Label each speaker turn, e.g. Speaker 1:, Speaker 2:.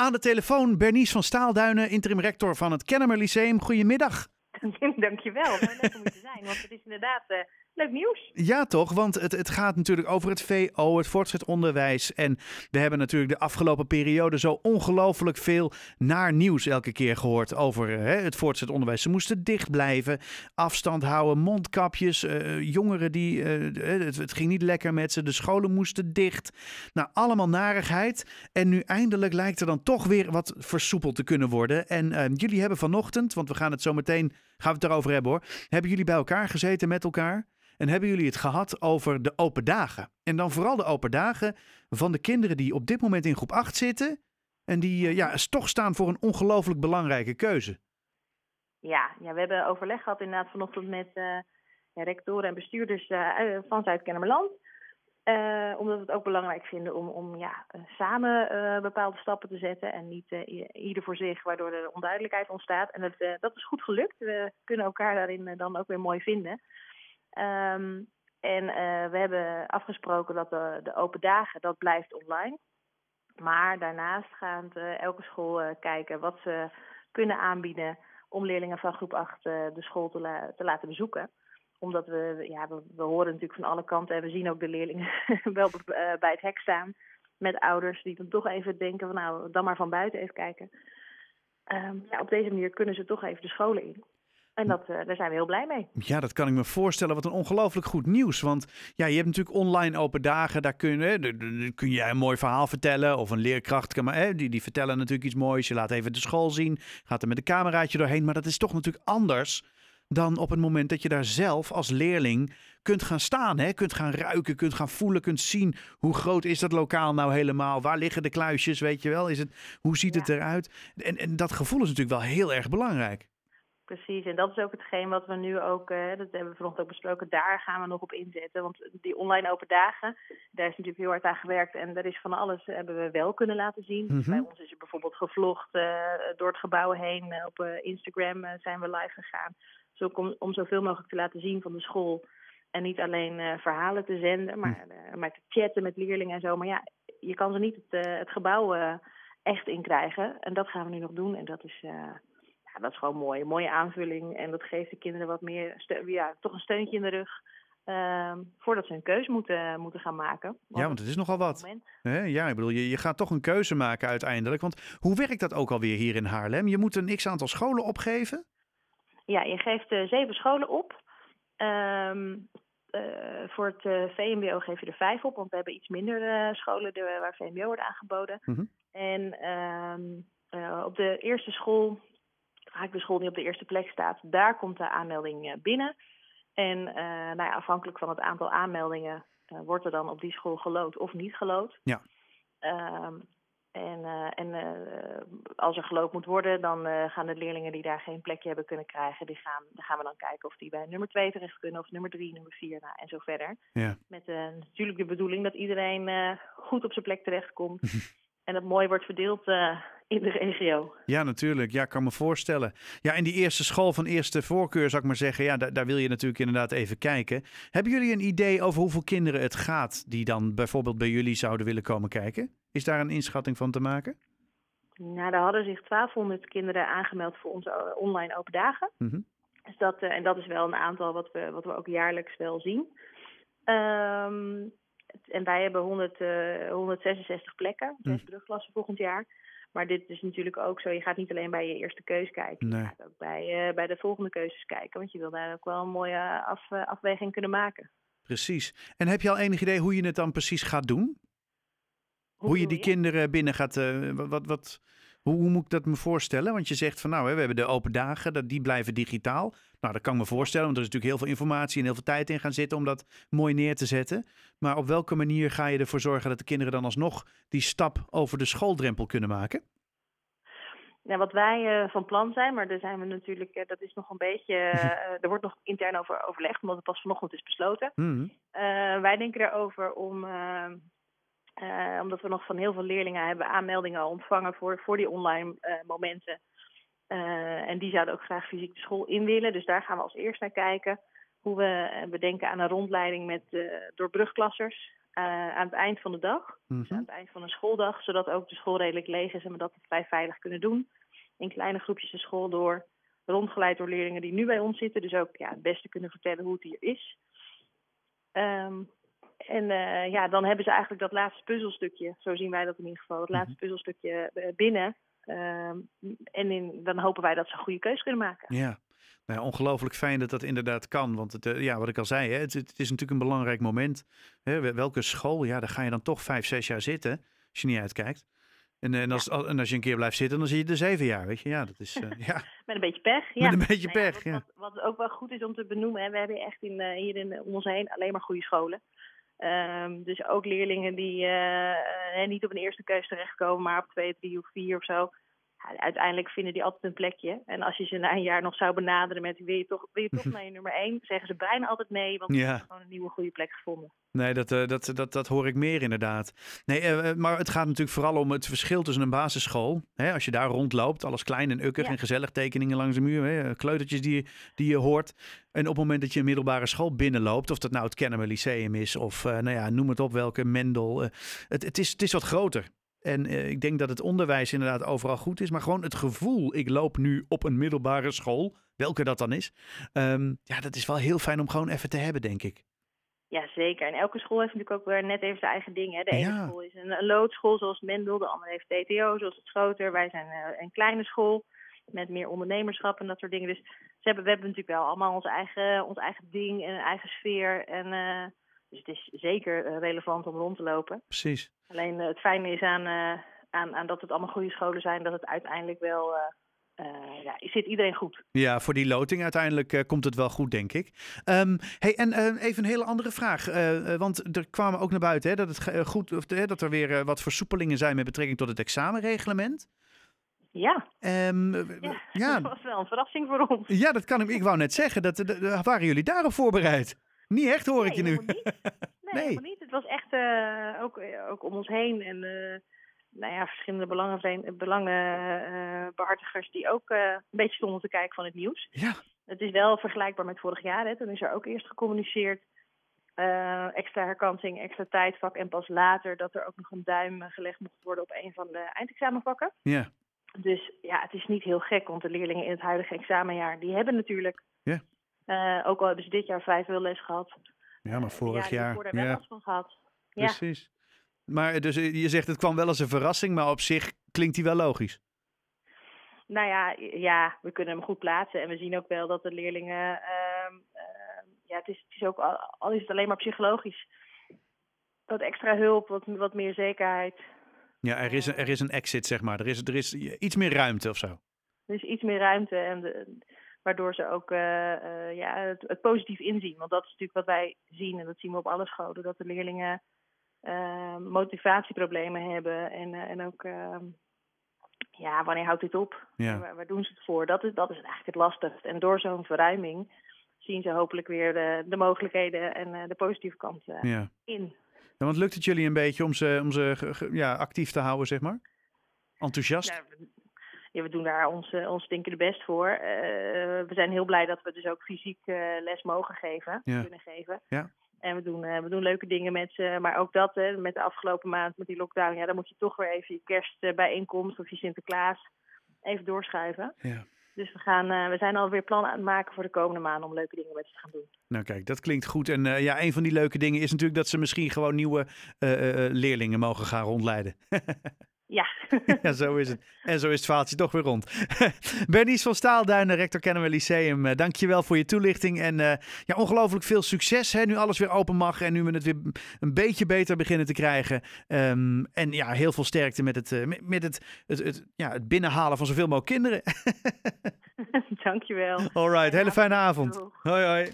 Speaker 1: Aan de telefoon Bernice van Staalduinen, interim rector van het Kennemer Lyceum. Goedemiddag.
Speaker 2: Dankjewel, mooi leuk om hier te zijn, want het is inderdaad uh, leuk nieuws.
Speaker 1: Ja toch, want het, het gaat natuurlijk over het VO, het voortgezet onderwijs. En we hebben natuurlijk de afgelopen periode zo ongelooflijk veel naar nieuws elke keer gehoord over hè, het voortgezet onderwijs. Ze moesten dicht blijven, afstand houden, mondkapjes, uh, jongeren die, uh, het, het, ging niet lekker met ze, de scholen moesten dicht. Nou, allemaal narigheid. En nu eindelijk lijkt er dan toch weer wat versoepeld te kunnen worden. En jullie hebben vanochtend, want we gaan het zo meteen we het erover hebben hoor. Hebben jullie bij elkaar gezeten met elkaar? En hebben jullie het gehad over de open dagen? En dan vooral de open dagen van de kinderen die op dit moment in groep 8 zitten. En die uh, ja, toch staan voor een ongelooflijk belangrijke keuze.
Speaker 2: Ja, ja, we hebben overleg gehad inderdaad vanochtend met uh, rectoren en bestuurders uh, van Zuid-Kennemerland. Uh, omdat we het ook belangrijk vinden om, om ja, samen uh, bepaalde stappen te zetten en niet ieder voor zich, waardoor er onduidelijkheid ontstaat. En dat, dat is goed gelukt. We kunnen elkaar daarin dan ook weer mooi vinden. Um, en we hebben afgesproken dat de, de, open dagen, dat blijft online. Maar daarnaast gaat elke school kijken wat ze kunnen aanbieden om leerlingen van groep 8 de school te laten bezoeken omdat we, ja, we, horen natuurlijk van alle kanten en we zien ook de leerlingen wel eh, bij het hek staan. Met ouders die dan toch even denken van nou, dan maar van buiten even kijken. Um, ja, op deze manier kunnen ze toch even de scholen in. En dat, uh, daar zijn we heel blij mee.
Speaker 1: Ja, dat kan ik me voorstellen. Wat een ongelooflijk goed nieuws. Want ja, je hebt natuurlijk online open dagen. Daar kun, daar kun je een mooi verhaal vertellen. Of een leerkracht. Kan, maar, hè, die, die vertellen natuurlijk iets moois. Je laat even de school zien. Gaat er met een cameraatje doorheen. Maar dat is toch natuurlijk anders dan op het moment dat je daar zelf als leerling kunt gaan staan. Hè? Kunt gaan ruiken, kunt gaan voelen, kunt zien hoe groot is dat lokaal nou helemaal. Waar liggen de kluisjes, weet je wel? Is het, hoe ziet het eruit? En, en dat gevoel is natuurlijk wel heel erg belangrijk.
Speaker 2: Precies, en dat is ook hetgeen wat we nu ook, uh, dat hebben we vanochtend ook besproken, daar gaan we nog op inzetten. Want die online open dagen, daar is natuurlijk heel hard aan gewerkt en daar is van alles eh, hebben we wel kunnen laten zien. Mm -hmm. Bij ons is er bijvoorbeeld gevlogd uh, door het gebouw heen. op Instagram zijn we live gegaan om, om zoveel mogelijk te laten zien van de school. En niet alleen uh, verhalen te zenden, maar, uh, maar te chatten met leerlingen en zo. Maar ja, je kan ze niet het, uh, het gebouw echt inkrijgen. En dat gaan we nu nog doen. En dat is, ja, dat is gewoon mooi. Een mooie aanvulling. En dat geeft de kinderen wat meer, ja, toch een steuntje in de rug. Uh, voordat ze een keuze moeten, moeten gaan maken.
Speaker 1: Want ja, want het is nogal wat. Ja, ik bedoel, je, je gaat toch een keuze maken uiteindelijk. Want hoe werkt dat ook alweer hier in Haarlem? Je moet een x-aantal scholen opgeven?
Speaker 2: Ja, je geeft zeven scholen op. Um, uh, voor het uh, VMBO geef je er vijf op, want we hebben iets minder scholen de, waar VMBO wordt aangeboden. Mm -hmm. En um, op de eerste school, vaak de school die op de eerste plek staat, daar komt de aanmelding binnen. En nou ja, afhankelijk van het aantal aanmeldingen wordt er dan op die school gelood of niet gelood. Ja. Um, en, uh, en uh, als er geloofd moet worden, dan uh, gaan de leerlingen die daar geen plekje hebben kunnen krijgen, die gaan, dan gaan we dan kijken of die bij nummer 2 terecht kunnen, of nummer 3, nummer 4, nou, en zo verder. Ja. Met natuurlijk de bedoeling dat iedereen goed op zijn plek terechtkomt. en dat mooi wordt verdeeld in de regio.
Speaker 1: Ja, natuurlijk. Ja, kan me voorstellen. Ja, in die eerste school van eerste voorkeur, zou ik maar zeggen, ja, daar, daar wil je natuurlijk inderdaad even kijken. Hebben jullie een idee over hoeveel kinderen het gaat die dan bijvoorbeeld bij jullie zouden willen komen kijken? Is daar een inschatting van te maken?
Speaker 2: Nou, er hadden zich 1200 kinderen aangemeld voor onze eh, online open dagen. Mm -hmm. dus dat, uh, en dat is wel een aantal wat we, wat we ook jaarlijks wel zien. Um, en wij hebben 100, uh, 166 plekken, zes mm. brugklassen volgend jaar. Maar dit is natuurlijk ook zo, je gaat niet alleen bij je eerste keus kijken. Nee. Je gaat ook bij, uh, bij de volgende keuzes kijken. Want je wil daar ook wel een mooie af, afweging kunnen maken.
Speaker 1: Precies. En heb je al enig idee hoe je het dan precies gaat doen? Hoe, je die kinderen binnen gaat. Uh, wat, wat, hoe, hoe, moet ik dat me voorstellen? Want je zegt van nou, hè, we hebben de open dagen, dat, die blijven digitaal. Nou, dat kan ik me voorstellen, want er is natuurlijk heel veel informatie en heel veel tijd in gaan zitten om dat mooi neer te zetten. Maar op welke manier ga je ervoor zorgen dat de kinderen dan alsnog die stap over de schooldrempel kunnen maken?
Speaker 2: Nou, wat wij uh, van plan zijn, maar daar zijn we natuurlijk, uh, dat is nog een beetje, uh, er wordt nog intern over overlegd, omdat het pas vanochtend is besloten. Mm wij denken erover om uh, omdat we nog van heel veel leerlingen hebben aanmeldingen ontvangen voor, voor die online uh, momenten. Uh, en die zouden ook graag fysiek de school in willen. Dus daar gaan we als eerst naar kijken. Hoe we, we denken aan een rondleiding met, door brugklassers. aan het eind van de dag. Dus
Speaker 1: Mhm.
Speaker 2: aan het eind van een schooldag, zodat ook de school redelijk leeg is en we dat vrij veilig kunnen doen. In kleine groepjes de school door, rondgeleid door leerlingen die nu bij ons zitten. Dus ook ja, het beste kunnen vertellen hoe het hier is. Ehm, en eh, ja, dan hebben ze eigenlijk dat laatste puzzelstukje, zo zien wij dat in ieder geval, het laatste puzzelstukje eh, binnen. Ehm, en in, dan hopen wij dat ze een goede keuze kunnen maken.
Speaker 1: Ja. Nou ja, ongelooflijk fijn dat dat inderdaad kan. Want het, eh, ja, wat ik al zei, hè, het, het is natuurlijk een belangrijk moment. Hè, wel- welke school, ja, daar ga je dan toch vijf, zes jaar zitten. Als je niet uitkijkt. En, en, als, en als je een keer blijft zitten, dan zie je er zeven jaar. Weet je, ja, dat is. ja,
Speaker 2: Met een beetje pech. Ja.
Speaker 1: met een beetje
Speaker 2: Nou ja,
Speaker 1: pech.
Speaker 2: wat,
Speaker 1: Ja,
Speaker 2: wat, wat ook wel goed is om te benoemen, hè, we hebben echt in, hier in, om ons heen alleen maar goede scholen. Ehm, dus ook leerlingen die eh, eh, niet op een eerste keus terechtkomen, maar op twee, drie of vier of zo. Ja, uiteindelijk vinden die altijd een plekje. En als je ze na een jaar nog zou benaderen met wil je toch, wil je toch naar je nummer één, zeggen ze bijna altijd nee, want
Speaker 1: Ja.
Speaker 2: gewoon een nieuwe goede plek gevonden.
Speaker 1: Nee, dat, eh, dat, dat, dat hoor ik meer inderdaad. Nee, eh, eh, maar het gaat natuurlijk vooral om het verschil tussen een basisschool. Hè, als je daar rondloopt, alles klein en ukkig
Speaker 2: Ja.
Speaker 1: en gezellig tekeningen langs de muur. Hè, kleutertjes die, die je hoort. En op het moment dat je een middelbare school binnenloopt, of dat nou het Kennemer Lyceum is, of nou ja, noem het op welke, Mendel. het, het, is, het is wat groter. En eh, ik denk dat het onderwijs inderdaad overal goed is. Maar gewoon het gevoel, ik loop nu op een middelbare school, welke dat dan is. ehm, ja, dat is wel heel fijn om gewoon even te hebben, denk ik.
Speaker 2: Ja, zeker. En elke school heeft natuurlijk ook weer net even zijn eigen ding. Hè. De ene
Speaker 1: Ja.
Speaker 2: school is een, een loodschool zoals Mendel, de andere heeft TTO zoals het Schoter. Wij zijn eh, een kleine school met meer ondernemerschap en dat soort dingen. Dus ze hebben, we hebben natuurlijk wel allemaal ons eigen, ons eigen ding en een eigen sfeer. En, eh, dus het is zeker eh, relevant om rond te lopen.
Speaker 1: Precies.
Speaker 2: Alleen eh, het fijne is aan, eh, aan, aan dat het allemaal goede scholen zijn, dat het uiteindelijk wel... eh, ja, zit iedereen goed.
Speaker 1: Ja, voor die loting uiteindelijk komt het wel goed, denk ik. Ehm, hey, en even een hele andere vraag. want er kwamen ook naar buiten hè, dat, het goed, of, dat er weer wat versoepelingen zijn met betrekking tot het examenreglement.
Speaker 2: Ja,
Speaker 1: Ehm, eh,
Speaker 2: ja,
Speaker 1: ja,
Speaker 2: dat was wel een verrassing voor ons.
Speaker 1: ja, dat kan ik. Ik wou net zeggen. Dat- waren jullie daarop voorbereid? Niet echt, hoor ik je nu.
Speaker 2: niet. Nee,
Speaker 1: Nee.
Speaker 2: helemaal niet. Het was echt eh, ook, eh, ook om ons heen. En eh, nou ja, verschillende belangenbehartigers die ook een beetje stonden te kijken van het nieuws.
Speaker 1: Ja,
Speaker 2: Het is wel vergelijkbaar met vorig jaar. Hè. Toen is er ook eerst gecommuniceerd. extra herkansing, extra tijdvak. En pas later dat er ook nog een duim gelegd mocht worden op een van de eindexamenvakken.
Speaker 1: ja,
Speaker 2: Dus ja, het is niet heel gek, want de leerlingen in het huidige examenjaar, die hebben natuurlijk,
Speaker 1: Ja.
Speaker 2: Eh, ook al hebben ze dit jaar veel les gehad,
Speaker 1: ja, maar vorig jaar.
Speaker 2: wel
Speaker 1: Ja,
Speaker 2: last van gehad. Ja,
Speaker 1: precies. Maar dus eh, je zegt het kwam wel als een verrassing, maar op zich klinkt die wel logisch.
Speaker 2: nou ja, ja, we kunnen hem goed plaatsen. En we zien ook wel dat de leerlingen, ehm, ehm, ja, het is, het is ook, al, al is het alleen maar psychologisch, wat extra hulp, wat, wat meer zekerheid.
Speaker 1: Ja, er is, een, er is een exit, zeg maar. Er is, er is iets meer ruimte of zo.
Speaker 2: Dus iets meer ruimte, en de, waardoor ze ook eh, eh, ja, het, het positief inzien. Want dat is natuurlijk wat wij zien, en dat zien we op alle scholen, dat de leerlingen eh, motivatieproblemen hebben. En, eh, en ook, eh, ja, wanneer houdt dit op?
Speaker 1: Ja.
Speaker 2: Waar, waar doen ze het voor? Dat is, dat is eigenlijk het lastigst. En door zo'n verruiming zien ze hopelijk weer de, de mogelijkheden en de positieve kant
Speaker 1: Ja.
Speaker 2: in.
Speaker 1: Ja, want lukt het jullie een beetje om ze, om ze ja, actief te houden, zeg maar? Enthousiast?
Speaker 2: We, ja, we doen daar ons, eh, ons stinkende best voor. Eh, we zijn heel blij dat we dus ook fysiek eh, les mogen geven,
Speaker 1: Ja.
Speaker 2: kunnen geven.
Speaker 1: Ja.
Speaker 2: En we doen, we doen leuke dingen met ze. Maar ook dat, hè, met de afgelopen maand, met die lockdown, ja, dan moet je toch weer even je kerstbijeenkomst of je Sinterklaas even doorschuiven.
Speaker 1: Ja.
Speaker 2: Dus we, gaan, we zijn alweer plannen aan het maken voor de komende maanden om leuke dingen met ze te gaan doen.
Speaker 1: Nou kijk, dat klinkt goed. En ja, een van die leuke dingen is natuurlijk dat ze misschien gewoon nieuwe leerlingen mogen gaan rondleiden.
Speaker 2: Ja,
Speaker 1: ja, zo is het. En zo is het verhaaltje toch weer rond. Bernice van Staalduinen, rector Kennemer Lyceum. eh, dankjewel voor je toelichting. En eh, ja, ongelooflijk veel succes. Hè, nu alles weer open mag en nu we het weer een beetje beter beginnen te krijgen. Ehm, en ja, heel veel sterkte met het, eh, met- het, het, het, ja, het binnenhalen van zoveel mogelijk kinderen.
Speaker 2: dankjewel.
Speaker 1: Alright, hele fijne avond. Hoi hoi.